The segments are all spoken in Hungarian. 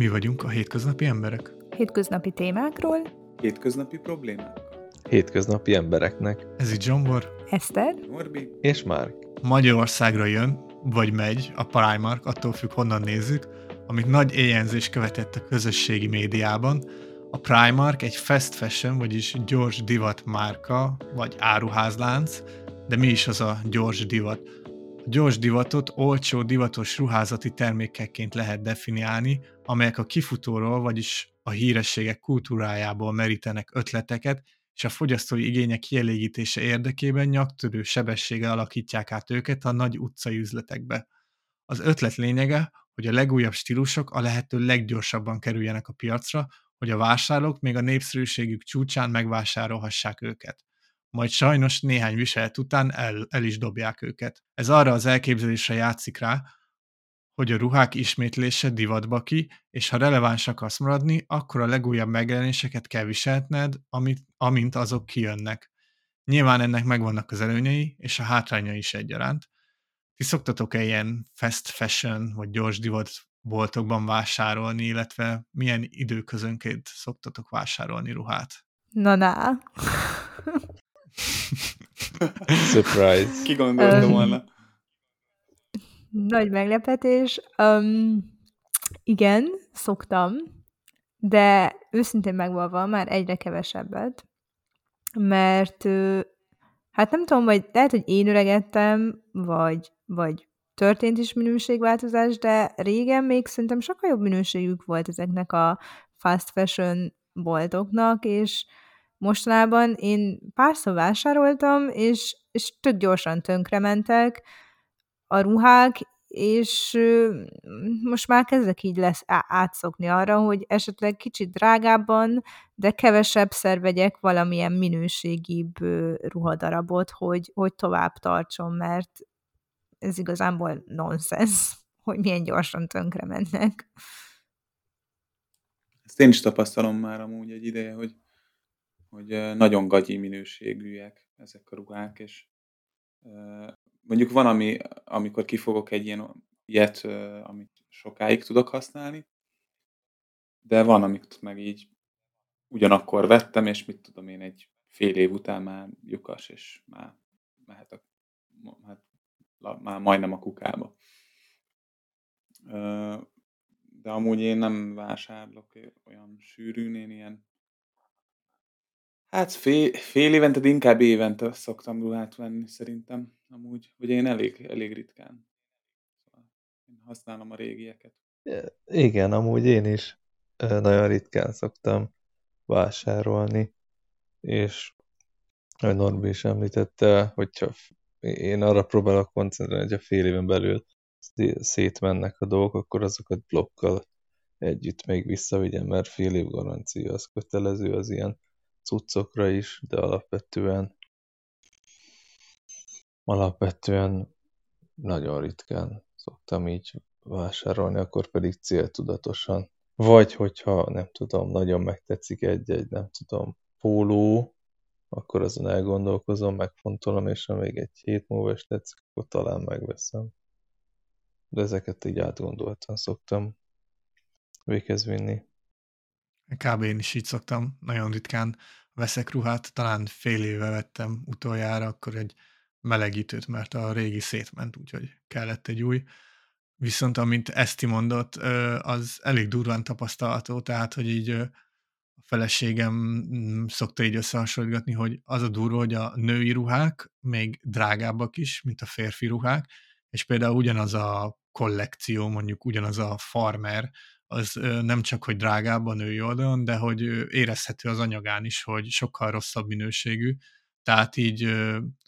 Mi vagyunk a hétköznapi emberek. Hétköznapi témákról. Hétköznapi problémák. Hétköznapi embereknek. Ez itt Zsombor. Eszter. Norbi. És Márk. Magyarországra jön, vagy megy a Primark, attól függ honnan nézzük, amit nagy éjjelzés követett a közösségi médiában. A Primark egy fast fashion, vagyis gyors divat márka, vagy áruházlánc, de mi is az a gyors divat? Gyors divatot olcsó divatos ruházati termékekként lehet definiálni, amelyek a kifutóról, vagyis a hírességek kultúrájából merítenek ötleteket, és a fogyasztói igények kielégítése érdekében nyaktörő sebességgel alakítják át őket a nagy utcai üzletekbe. Az ötlet lényege, hogy a legújabb stílusok a lehető leggyorsabban kerüljenek a piacra, hogy a vásárlók még a népszerűségük csúcsán megvásárolhassák őket. Majd sajnos néhány viselet után el, el is dobják őket. Ez arra az elképzelésre játszik rá, hogy a ruhák ismétlése divatba ki, és ha releváns akarsz maradni, akkor a legújabb megjelenéseket kell viseltned, amit, amint azok kijönnek. Nyilván ennek megvannak az előnyei, és a hátrányai is egyaránt. Ti szoktatok-e ilyen fast fashion, vagy gyors divat boltokban vásárolni, illetve milyen időközönként szoktatok vásárolni ruhát? Na, na. Surprise. Ki gondolta Um, volna? Nagy meglepetés. Um, igen, szoktam, de őszintén megvalva már egyre kevesebbet, mert hát nem tudom, vagy lehet, hogy én öregettem, vagy, vagy történt is minőségváltozás, de régen még szerintem sokkal jobb minőségük volt ezeknek a fast fashion boltoknak, és mostanában én párszor vásároltam, és, és tök gyorsan tönkrementek a ruhák, és most már kezdek így lesz átszokni arra, hogy esetleg kicsit drágábban, de kevesebb vegyek valamilyen minőségibb ruhadarabot, hogy, hogy tovább tartson, mert ez igazából nonsens, hogy milyen gyorsan tönkre mennek. Ezt én is tapasztalom már amúgy egy ideje, hogy, hogy nagyon gagyi minőségűek ezek a ruhák, és mondjuk van, ami, amikor kifogok egy ilyen ilyet, amit sokáig tudok használni, de van, amit meg így ugyanakkor vettem, és mit tudom én, egy fél év után már lyukas, és már mehet a, hát, már majdnem a kukába. De amúgy én nem vásárolok olyan sűrűn, én ilyen Hát fél, fél évente, de inkább évente szoktam ruhát venni szerintem, amúgy, vagy én elég, elég ritkán. Szóval én használom a régieket. Igen, amúgy én is nagyon ritkán szoktam vásárolni, és ahogy Norbi is említette, hogyha én arra próbálok koncentrálni, hogy a fél éven belül szé- szétmennek a dolgok, akkor azokat blokkal együtt még visszavigyem, mert fél év garancia az kötelező az ilyen cuccokra is, de alapvetően alapvetően nagyon ritkán szoktam így vásárolni, akkor pedig céltudatosan. Vagy hogyha nem tudom, nagyon megtetszik egy-egy, nem tudom, póló, akkor azon elgondolkozom, megfontolom, és ha még egy hét múlva is tetszik, akkor talán megveszem. De ezeket így átgondoltan szoktam véghez vinni. Kb. én is így szoktam, nagyon ritkán veszek ruhát, talán fél éve vettem utoljára, akkor egy melegítőt, mert a régi szétment, úgyhogy kellett egy új. Viszont amint Eszti mondott, az elég durván tapasztalható, tehát, hogy így a feleségem mm, szokta így összehasonlítgatni, hogy az a durva, hogy a női ruhák még drágábbak is, mint a férfi ruhák, és például ugyanaz a kollekció, mondjuk ugyanaz a farmer, az nem csak, hogy drágább a női oldalon, de hogy érezhető az anyagán is, hogy sokkal rosszabb minőségű. Tehát így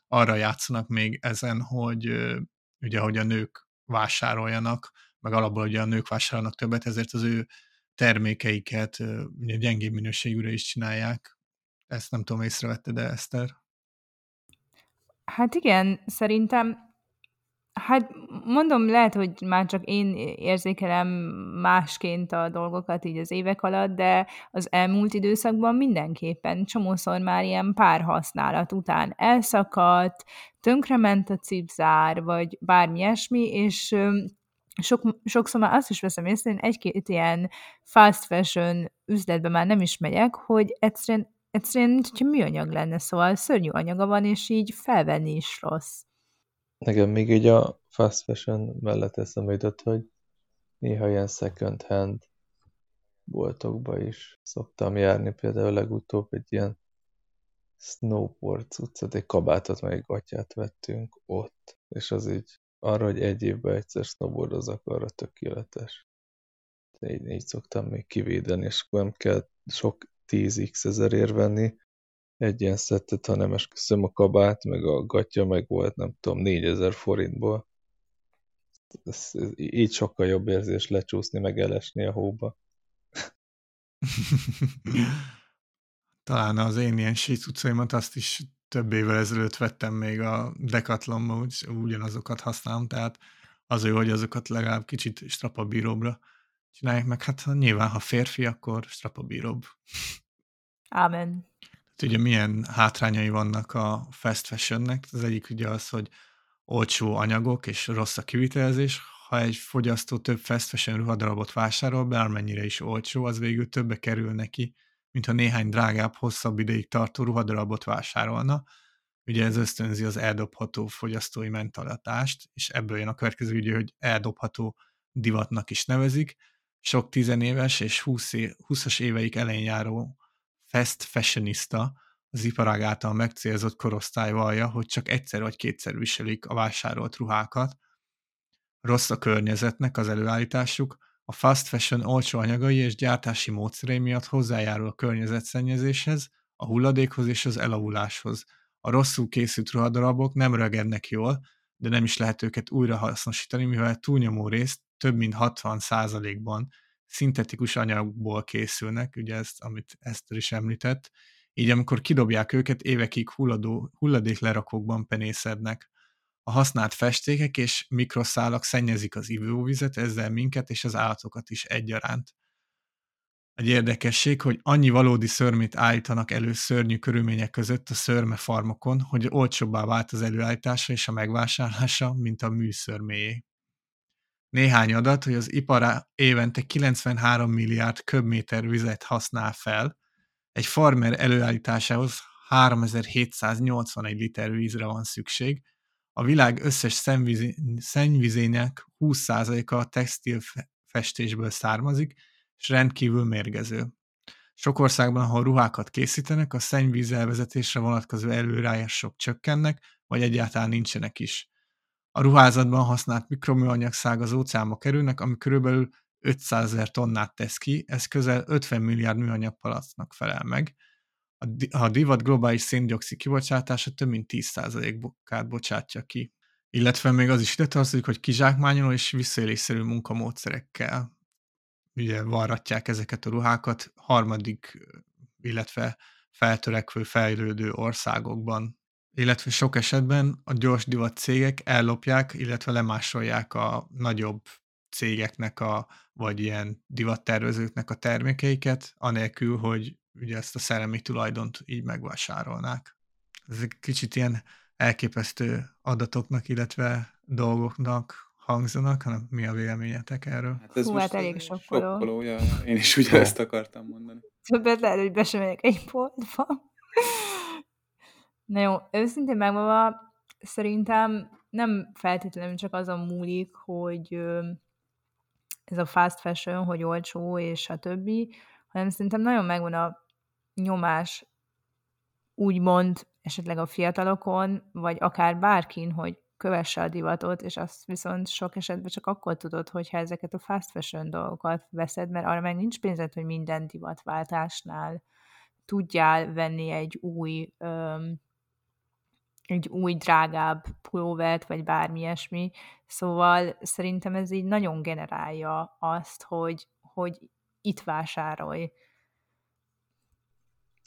arra játszanak még ezen, hogy ugye, hogy a nők vásároljanak, meg alapból ugye a nők vásárolnak többet, ezért az ő termékeiket ugye gyengébb minőségűre is csinálják. Ezt nem tudom, észrevette, de Eszter. Hát igen, szerintem, hát mondom, lehet, hogy már csak én érzékelem másként a dolgokat így az évek alatt, de az elmúlt időszakban mindenképpen csomószor már ilyen párhasználat után elszakadt, tönkrement a cipzár, vagy bármi ilyesmi, és sok, sokszor már azt is veszem észre, én egy-két ilyen fast fashion üzletbe már nem is megyek, hogy egyszerűen, egyszerűen mint hogyha műanyag lenne, szóval szörnyű anyaga van, és így felvenni is rossz. Nekem még így a fast fashion mellett eszembe jutott, hogy néha ilyen second hand boltokba is szoktam járni, például legutóbb egy ilyen snowboard cuccot, egy kabátot, meg egy gatyát vettünk ott, és az így arra, hogy egy évben egyszer snowboardozok, arra tökéletes. Így, így szoktam még kivédeni, és akkor nem kell sok 10x ezerért venni egy ilyen szettet, hanem esküszöm a kabát, meg a gatya meg volt, nem tudom, 4000 forintból. Ez, ez, így sokkal jobb érzés lecsúszni, meg elesni a hóba. Talán az én ilyen sícucaimat azt is több évvel ezelőtt vettem még a Decathlonba, úgy, ugyanazokat használom, tehát az jó, hogy azokat legalább kicsit strapabíróbbra csinálják meg. Hát nyilván, ha férfi, akkor strapabíróbb. Ámen. Tehát ugye milyen hátrányai vannak a fast fashionnek? Az egyik ugye az, hogy olcsó anyagok és rossz a kivitelezés. Ha egy fogyasztó több fast fashion ruhadarabot vásárol, bármennyire is olcsó, az végül többe kerül neki, mintha néhány drágább, hosszabb ideig tartó ruhadarabot vásárolna. Ugye ez ösztönzi az eldobható fogyasztói mentalitást, és ebből jön a következő ugye, hogy eldobható divatnak is nevezik. Sok tizenéves és 20 é- 20-as éveik elején járó fast fashionista az iparág által megcélzott korosztály vallja, hogy csak egyszer vagy kétszer viselik a vásárolt ruhákat. Rossz a környezetnek az előállításuk, a fast fashion olcsó anyagai és gyártási módszerei miatt hozzájárul a környezetszennyezéshez, a hulladékhoz és az elavuláshoz. A rosszul készült ruhadarabok nem rögednek jól, de nem is lehet őket újra hasznosítani, mivel túlnyomó részt több mint 60%-ban szintetikus anyagból készülnek, ugye ezt, amit Eszter is említett, így amikor kidobják őket, évekig hulladó, hulladéklerakókban penészednek. A használt festékek és mikroszálak szennyezik az ivóvizet, ezzel minket és az állatokat is egyaránt. Egy érdekesség, hogy annyi valódi szörmét állítanak elő szörnyű körülmények között a szörmefarmokon, hogy olcsóbbá vált az előállítása és a megvásárlása, mint a műszörméjé. Néhány adat, hogy az ipar évente 93 milliárd köbméter vizet használ fel, egy farmer előállításához 3781 liter vízre van szükség, a világ összes szennyvizének 20%-a a textil festésből származik, és rendkívül mérgező. Sok országban, ahol ruhákat készítenek, a szennyvíz elvezetésre vonatkozó előírások csökkennek, vagy egyáltalán nincsenek is. A ruházatban használt mikroműanyag szág az óceánba kerülnek, ami körülbelül 500 ezer tonnát tesz ki, ez közel 50 milliárd műanyag palacnak felel meg. A divat globális széndiokszid kibocsátása több mint 10%-át bocsátja ki. Illetve még az is ide tartozik, hogy kizsákmányoló és visszaélésszerű munkamódszerekkel ugye varratják ezeket a ruhákat harmadik, illetve feltörekvő, fejlődő országokban illetve sok esetben a gyors divat cégek ellopják, illetve lemásolják a nagyobb cégeknek, a, vagy ilyen divattervezőknek a termékeiket, anélkül, hogy ugye ezt a szellemi tulajdont így megvásárolnák. Ezek kicsit ilyen elképesztő adatoknak, illetve dolgoknak hangzanak, hanem mi a véleményetek erről? Hát ez Hú, hát elég sokkoló. sokkoló ja, én is ugyanezt akartam mondani. Többet lehet, hogy be sem egy boltba. Na jó, őszintén megmondva, szerintem nem feltétlenül csak azon múlik, hogy ez a fast fashion, hogy olcsó és a többi, hanem szerintem nagyon megvan a nyomás úgymond esetleg a fiatalokon, vagy akár bárkin, hogy kövesse a divatot, és azt viszont sok esetben csak akkor tudod, hogyha ezeket a fast fashion dolgokat veszed, mert arra meg nincs pénzed, hogy minden divatváltásnál tudjál venni egy új öm, egy új, drágább pulóvert, vagy bármi ilyesmi. Szóval szerintem ez így nagyon generálja azt, hogy, hogy itt vásárolj.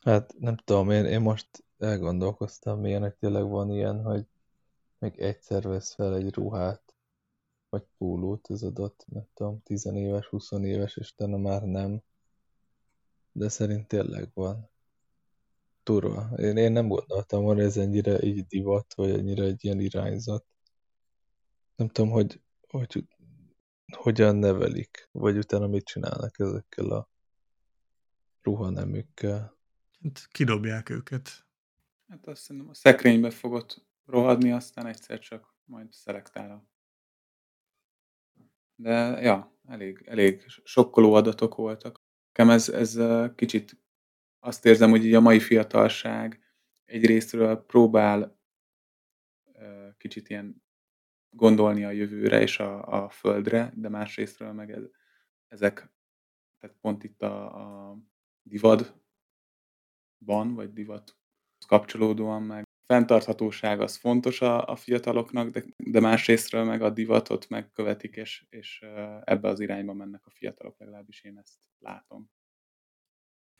Hát nem tudom, én, én most elgondolkoztam, milyenek tényleg van ilyen, hogy még egyszer vesz fel egy ruhát, vagy pólót az adott, nem tudom, tizenéves, 20 éves, és utána már nem. De szerint tényleg van turva. Én, én nem gondoltam, hogy ez ennyire így divat, vagy ennyire egy ilyen irányzat. Nem tudom, hogy, hogy hogyan nevelik, vagy utána mit csinálnak ezekkel a ruhanemükkel. Hát kidobják őket. Hát azt szerintem a szekrénybe fogod rohadni, aztán egyszer csak majd szelektál. De ja, elég, elég sokkoló adatok voltak. Nekem ez, ez kicsit azt érzem, hogy így a mai fiatalság egyrésztről próbál kicsit ilyen gondolni a jövőre és a, a földre, de másrésztről meg ez, ezek, tehát pont itt a, a divadban, vagy divat kapcsolódóan meg fenntarthatóság az fontos a, a fiataloknak, de, de másrésztről meg a divatot megkövetik, és, és ebbe az irányba mennek a fiatalok, legalábbis én ezt látom.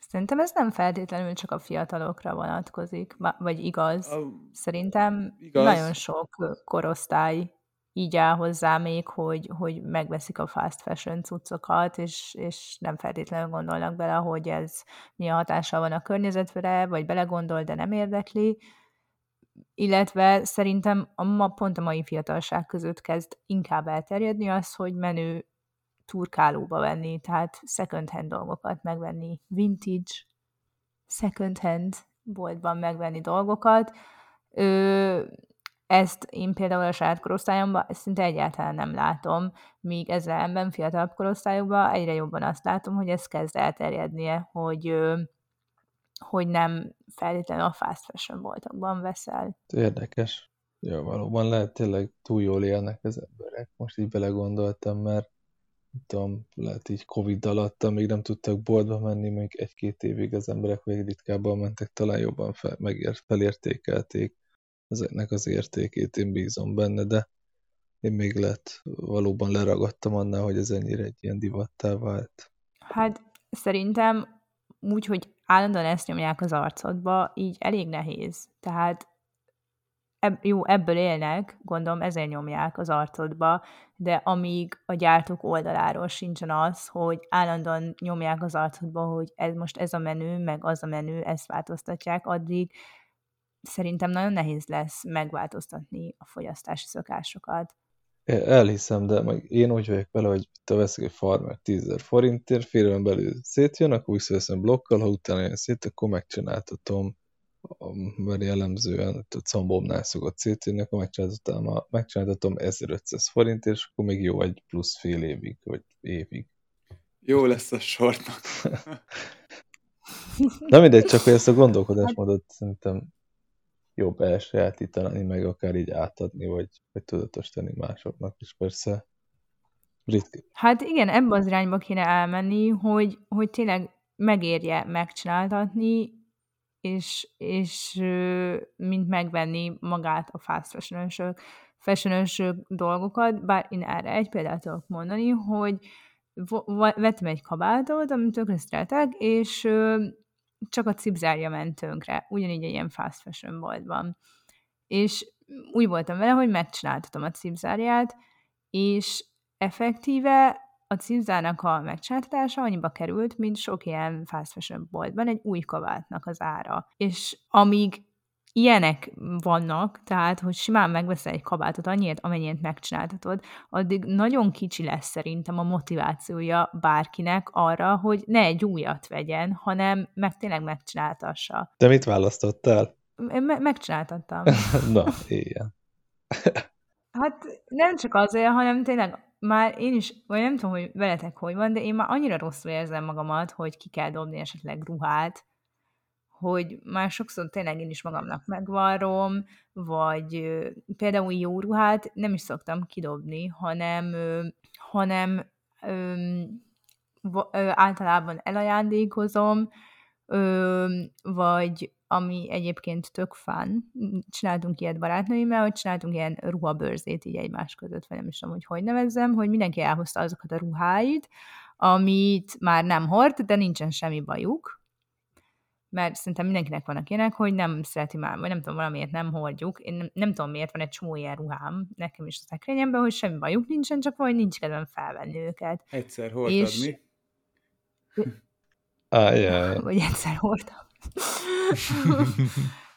Szerintem ez nem feltétlenül csak a fiatalokra vonatkozik, vagy igaz. A, Szerintem igaz. nagyon sok korosztály így áll hozzá még, hogy, hogy megveszik a fast fashion cuccokat, és, és nem feltétlenül gondolnak bele, hogy ez milyen hatással van a környezetre, vagy belegondol, de nem érdekli. Illetve szerintem a ma, pont a mai fiatalság között kezd inkább elterjedni az, hogy menő turkálóba venni, tehát second hand dolgokat megvenni, vintage, second hand boltban megvenni dolgokat. Ö, ezt én például a saját korosztályomban szinte egyáltalán nem látom, míg ezzel ember fiatalabb korosztályokban egyre jobban azt látom, hogy ez kezd elterjednie, hogy, hogy nem feltétlenül a fast fashion boltokban veszel. Érdekes. Ja, valóban lehet tényleg túl jól élnek az emberek. Most így belegondoltam, mert tudom, lehet így Covid alatt, amíg nem tudtak boltba menni, még egy-két évig az emberek még ritkábban mentek, talán jobban fel, megért, felértékelték ezeknek az értékét, én bízom benne, de én még lett, valóban leragadtam annál, hogy ez ennyire egy ilyen divattá vált. Hát szerintem úgy, hogy állandóan ezt nyomják az arcodba, így elég nehéz. Tehát jó, ebből élnek, gondolom ezért nyomják az arcodba, de amíg a gyártók oldaláról sincsen az, hogy állandóan nyomják az arcodba, hogy ez most ez a menü, meg az a menü, ezt változtatják, addig szerintem nagyon nehéz lesz megváltoztatni a fogyasztási szokásokat. Elhiszem, de meg én úgy vagyok vele, hogy te veszik egy farmer 10 forintért, fél belül szétjön, akkor visszaveszem blokkal, ha utána jön szét, akkor megcsináltatom, mert jellemzően a combomnál szokott szétjönni, akkor megcsináltatom, megcsináltatom 1500 forintért, és akkor még jó egy plusz fél évig, vagy évig. Jó lesz a sortnak. Na mindegy, csak hogy ezt a gondolkodásmódot szerintem jobb elsajátítani, meg akár így átadni, vagy, vagy tudatosítani másoknak is persze. Ritka. Hát igen, ebbe az irányba kéne elmenni, hogy, hogy tényleg megérje megcsináltatni, és, és mint megvenni magát a fast fashion dolgokat, bár én erre egy példát tudok mondani, hogy vettem egy kabátot, amit tökre szeretek, és csak a cipzárja ment tönkre, ugyanígy egy ilyen fast fashion boltban. És úgy voltam vele, hogy megcsináltatom a cipzárját, és effektíve a cipzárnak a megcsináltatása annyiba került, mint sok ilyen fast fashion boltban egy új kabátnak az ára. És amíg ilyenek vannak, tehát, hogy simán megveszel egy kabátot annyiért, amennyit megcsináltatod, addig nagyon kicsi lesz szerintem a motivációja bárkinek arra, hogy ne egy újat vegyen, hanem meg tényleg megcsináltassa. De mit választottál? Me- megcsináltattam. Na, ilyen. Hát nem csak azért, hanem tényleg már én is, vagy nem tudom, hogy veletek hogy van, de én már annyira rosszul érzem magamat, hogy ki kell dobni esetleg ruhát, hogy már sokszor tényleg én is magamnak megvarrom, vagy például jó ruhát nem is szoktam kidobni, hanem, hanem általában elajándékozom, vagy ami egyébként tök fán. Csináltunk ilyet barátnőimmel, hogy csináltunk ilyen ruhabőrzét így egymás között, vagy nem is tudom, hogy hogy nevezzem, hogy mindenki elhozta azokat a ruháit, amit már nem hord, de nincsen semmi bajuk, mert szerintem mindenkinek vannak ilyenek, hogy nem szereti már, vagy nem tudom, valamiért nem hordjuk. Én nem, nem tudom, miért van egy csomó ilyen ruhám nekem is a szekrényemben, hogy semmi bajuk nincsen, csak vagy nincs kedvem felvenni őket. Egyszer hordtad és... mi? Ah, yeah. Vagy egyszer hordtam.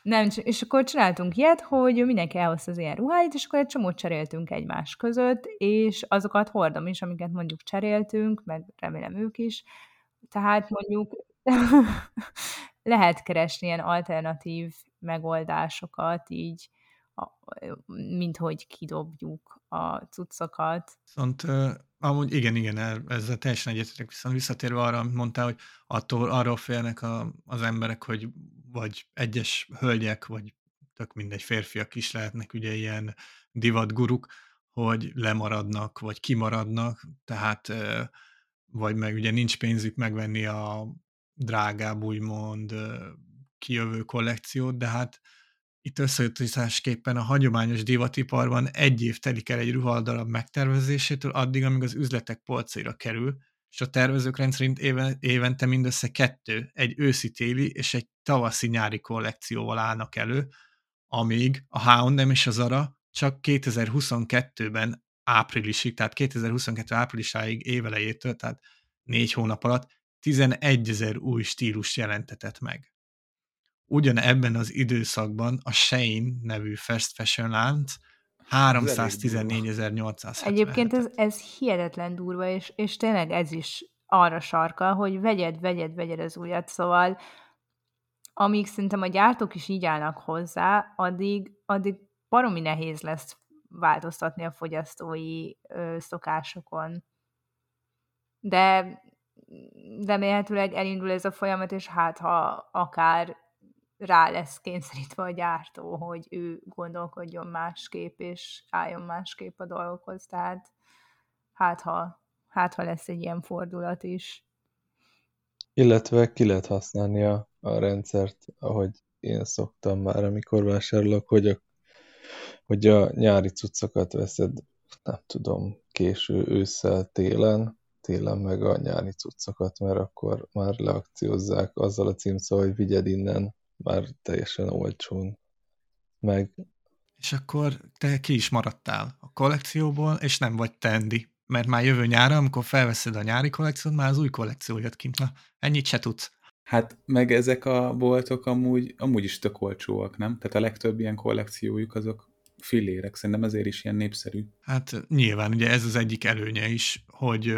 Nem, és akkor csináltunk ilyet, hogy mindenki elhozta az ilyen ruháit, és akkor egy csomót cseréltünk egymás között, és azokat hordom is, amiket mondjuk cseréltünk, meg remélem ők is. Tehát mondjuk lehet keresni ilyen alternatív megoldásokat, így, mint hogy kidobjuk a cuccokat. Viszont amúgy igen, igen, ezzel teljesen egyetetek, viszont visszatérve arra, amit mondtál, hogy attól arról félnek a, az emberek, hogy vagy egyes hölgyek, vagy tök mindegy férfiak is lehetnek ugye ilyen divatguruk, hogy lemaradnak, vagy kimaradnak, tehát vagy meg ugye nincs pénzük megvenni a drágább, úgymond kijövő kollekciót, de hát itt összeütésképpen a hagyományos divatiparban egy év telik el egy ruhaldalab megtervezésétől addig, amíg az üzletek polcaira kerül, és a tervezők rendszerint éve, évente mindössze kettő, egy őszi-téli és egy tavaszi-nyári kollekcióval állnak elő, amíg a H&M és a Zara csak 2022-ben áprilisig, tehát 2022 áprilisáig évelejétől, tehát négy hónap alatt 11 ezer új stílus jelentetett meg. Ugyan ebben az időszakban a Shein nevű fast fashion lánc 314.870. Egyébként ez, ez hihetetlen durva, és, és tényleg ez is arra sarka, hogy vegyed, vegyed, vegyed az újat, szóval amíg szerintem a gyártók is így állnak hozzá, addig, addig baromi nehéz lesz változtatni a fogyasztói ö, szokásokon. De remélhetőleg elindul ez a folyamat, és hát ha akár rá lesz kényszerítve a gyártó, hogy ő gondolkodjon másképp, és álljon másképp a dolgokhoz. Tehát hát ha, hát ha lesz egy ilyen fordulat is. Illetve ki lehet használni a, a rendszert, ahogy én szoktam már, amikor vásárolok, hogy a, hogy a nyári cuccokat veszed, nem tudom, késő ősszel, télen, télen meg a nyári cuccokat, mert akkor már leakciózzák azzal a címszó, hogy vigyed innen már teljesen olcsón meg. És akkor te ki is maradtál a kollekcióból, és nem vagy tendi, mert már jövő nyára, amikor felveszed a nyári kollekciót, már az új kollekció jött kint. Na, ennyit se tudsz. Hát meg ezek a boltok amúgy, amúgy is tök olcsóak, nem? Tehát a legtöbb ilyen kollekciójuk azok fillérek, szerintem ezért is ilyen népszerű. Hát nyilván ugye ez az egyik előnye is, hogy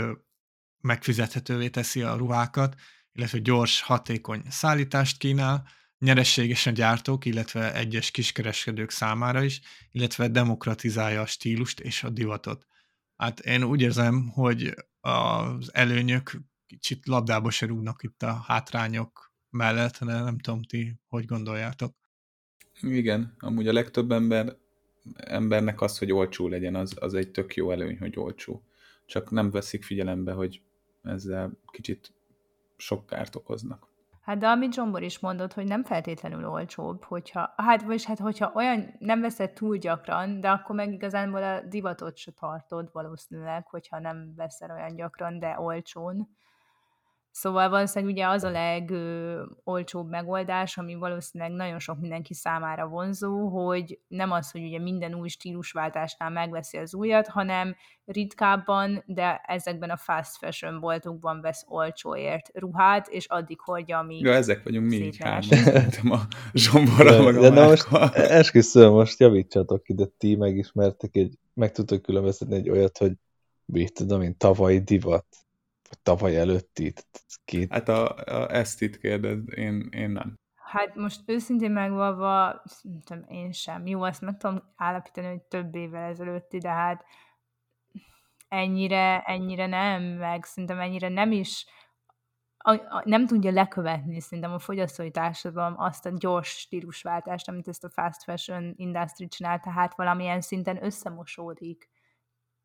megfizethetővé teszi a ruhákat, illetve gyors, hatékony szállítást kínál, nyerességesen gyártók, illetve egyes kiskereskedők számára is, illetve demokratizálja a stílust és a divatot. Hát én úgy érzem, hogy az előnyök kicsit labdába se rúgnak itt a hátrányok mellett, de nem tudom ti, hogy gondoljátok. Igen, amúgy a legtöbb ember, embernek az, hogy olcsó legyen, az, az egy tök jó előny, hogy olcsó. Csak nem veszik figyelembe, hogy ezzel kicsit sok kárt okoznak. Hát de amit Zsombor is mondott, hogy nem feltétlenül olcsóbb, hogyha, hát vagy hát hogyha olyan nem veszed túl gyakran, de akkor meg igazából a divatot se tartod valószínűleg, hogyha nem veszel olyan gyakran, de olcsón. Szóval valószínűleg ugye az a legolcsóbb megoldás, ami valószínűleg nagyon sok mindenki számára vonzó, hogy nem az, hogy ugye minden új stílusváltásnál megveszi az újat, hanem ritkábban, de ezekben a fast fashion boltokban vesz olcsóért ruhát, és addig hordja, amíg Ja, ezek vagyunk mi így hárman. a zsomborra meg a De na most esküszöm, most javítsatok ide, ti megismertek egy, meg tudtok különböztetni egy olyat, hogy mit tudom én, tavalyi divat tavaly előtti? Két... Hát a, a, ezt itt kérdez, én, én nem. Hát most őszintén megvalva, nem én sem. Jó, azt meg tudom állapítani, hogy több évvel ezelőtti, de hát ennyire, ennyire nem, meg szerintem ennyire nem is a, a, nem tudja lekövetni szerintem a fogyasztói társadalom azt a gyors stílusváltást, amit ezt a fast fashion industry csinál, tehát valamilyen szinten összemosódik.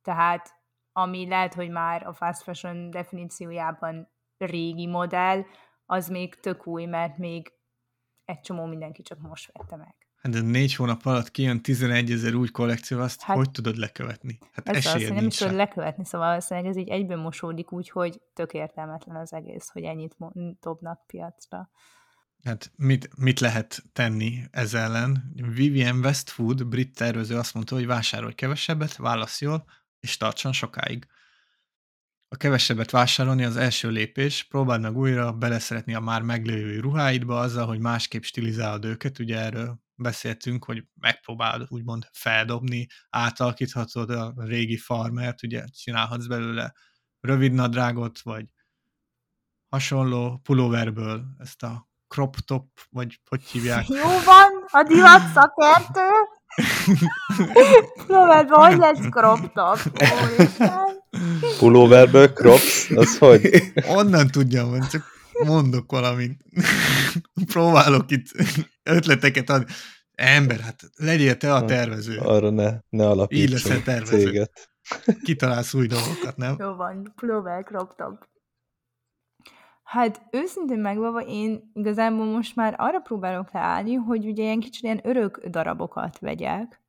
Tehát ami lehet, hogy már a fast fashion definíciójában régi modell, az még tök új, mert még egy csomó mindenki csak most vette meg. Hát de négy hónap alatt kijön 11 ezer új kollekció, azt hát, hogy tudod lekövetni? Hát ez az, nem tudod lekövetni, szóval szerintem ez így egyben mosódik úgy, hogy tök értelmetlen az egész, hogy ennyit dobnak piacra. Hát mit, mit lehet tenni ez ellen? Vivian Westwood, brit tervező azt mondta, hogy vásárolj kevesebbet, válasz jól, és tartson sokáig. A kevesebbet vásárolni az első lépés, próbáld meg újra beleszeretni a már meglévő ruháidba azzal, hogy másképp stilizálod őket, ugye erről beszéltünk, hogy megpróbálod úgymond feldobni, átalakíthatod a régi farmert, ugye csinálhatsz belőle rövid nadrágot, vagy hasonló pulóverből ezt a crop top, vagy hogy hívják? Jó van, a divat szakértő. Pulóverben hogy lesz crop top? Pulóverből crops, az hogy? Onnan tudjam, hogy csak mondok valamit. Próbálok itt ötleteket adni. Ember, hát legyél te a tervező. Arra ne, ne Így alapítsunk leszel tervező. céget. Kitalálsz új dolgokat, nem? Jó van, pulóver crop top. Hát őszintén megvalva én igazából most már arra próbálok leállni, hogy ugye ilyen kicsit ilyen örök darabokat vegyek.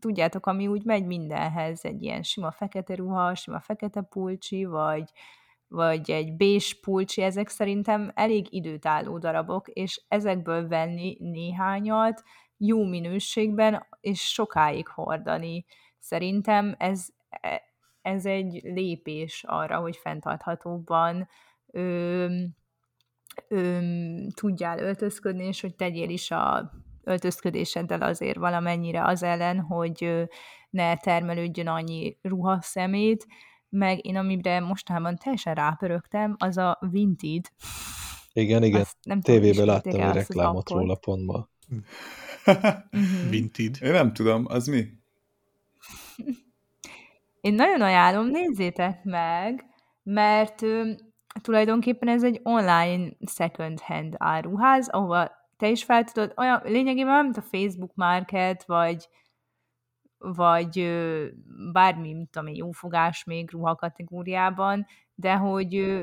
Tudjátok, ami úgy megy mindenhez, egy ilyen sima fekete ruha, sima fekete pulcsi, vagy, vagy egy bés pulcsi, ezek szerintem elég időtálló darabok, és ezekből venni néhányat jó minőségben, és sokáig hordani. Szerintem ez, e- ez egy lépés arra, hogy fenntarthatóbban ö, ö, tudjál öltözködni, és hogy tegyél is a öltözködéseddel azért valamennyire az ellen, hogy ne termelődjön annyi ruhaszemét, meg én amire mostanában teljesen rápörögtem, az a Vinted. Igen, igen. Azt nem Tévében láttam egy reklámot róla pont ma. Mhm. Vinted. Én nem tudom, az mi? Én nagyon ajánlom, nézzétek meg, mert tulajdonképpen ez egy online second hand áruház, ahova te is fel tudod, olyan, lényegében mint a Facebook Market, vagy vagy bármi, mint én, jófogás még ruha kategóriában, de hogy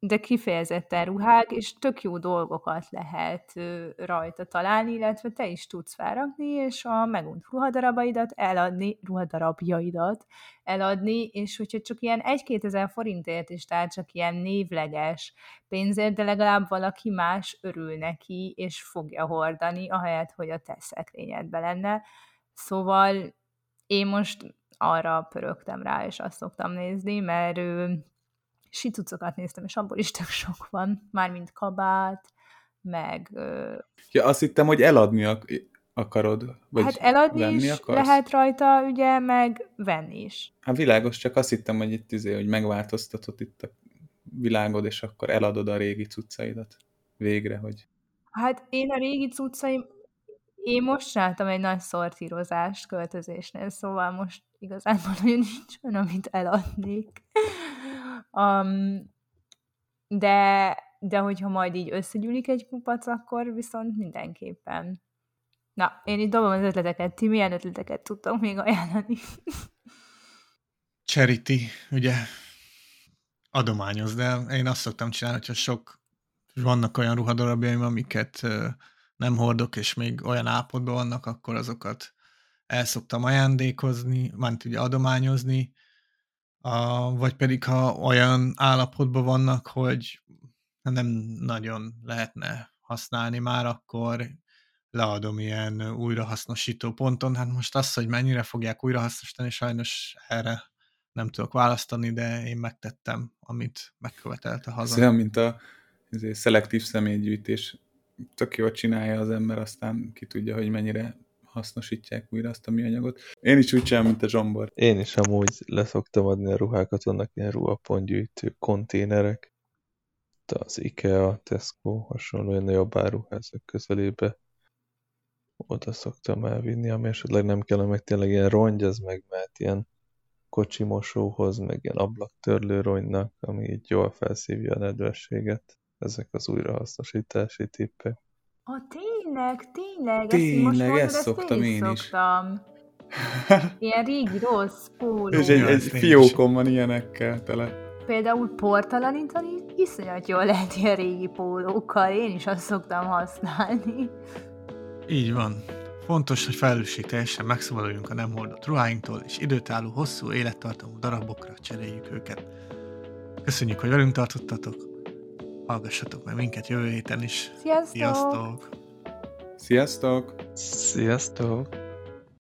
de kifejezetten ruhák, és tök jó dolgokat lehet rajta találni, illetve te is tudsz felrakni, és a megunt ruhadarabaidat eladni, ruhadarabjaidat eladni, és hogyha csak ilyen 1-2 ezer forintért is, tehát csak ilyen névleges pénzért, de legalább valaki más örül neki, és fogja hordani, ahelyett, hogy a te szekrényedbe lenne. Szóval én most arra pörögtem rá, és azt szoktam nézni, mert ö, situcokat néztem, és abból is tök sok van, mármint kabát, meg Ja, azt hittem, hogy eladni ak- akarod, vagy hát eladni venni is akarsz? lehet rajta, ugye, meg venni is. Hát világos, csak azt hittem, hogy itt izé, hogy megváltoztatod itt a világod, és akkor eladod a régi cuccaidat. Végre, hogy... Hát én a régi cuccaim, én most csináltam egy nagy szortírozást költözésnél, szóval most igazából nagyon nincs olyan, amit eladnék. Um, de, de hogyha majd így összegyűlik egy kupac, akkor viszont mindenképpen. Na, én itt dobom az ötleteket. Ti milyen ötleteket tudtok még ajánlani? Charity, ugye adományoz, de én azt szoktam csinálni, hogyha sok, vannak olyan ruhadarabjaim, amiket nem hordok, és még olyan állapotban vannak, akkor azokat el szoktam ajándékozni, mármint ugye adományozni, a, vagy pedig ha olyan állapotban vannak, hogy nem nagyon lehetne használni már, akkor leadom ilyen újrahasznosító ponton. Hát most az, hogy mennyire fogják újrahasznosítani, sajnos erre nem tudok választani, de én megtettem, amit megkövetelt a Ez haza. olyan, mint a szelektív személygyűjtés. Tök jól csinálja az ember, aztán ki tudja, hogy mennyire hasznosítják újra azt a műanyagot. Én is úgy csinálom, mint a zsombor. Én is amúgy leszoktam adni a ruhákat, vannak ilyen ruhapontgyűjtő konténerek. Itt Az Ikea, Tesco, hasonló ilyen nagyobb áruházak közelébe. Oda szoktam elvinni, ami esetleg nem kell, meg tényleg ilyen rongy, az meg mehet ilyen kocsimosóhoz, meg ilyen ablaktörlő rongynak, ami így jól felszívja a nedvességet. Ezek az újrahasznosítási tippek. A tényleg, tényleg, Tényleg, ezt, ezt ezt szoktam én is. szoktam. Ilyen régi rossz póló. És egy, egy fiókom van ilyenekkel tele. Például portalanítani iszonyat jól lehet ilyen régi pólókkal, én is azt szoktam használni. Így van. Fontos, hogy felelősségteljesen megszabaduljunk a nem hordott ruháinktól, és időtálló, hosszú élettartamú darabokra cseréljük őket. Köszönjük, hogy velünk tartottatok. Hallgassatok meg minket jövő héten is. Sziasztok! Sziasztok! Sziasztok! Sziasztok!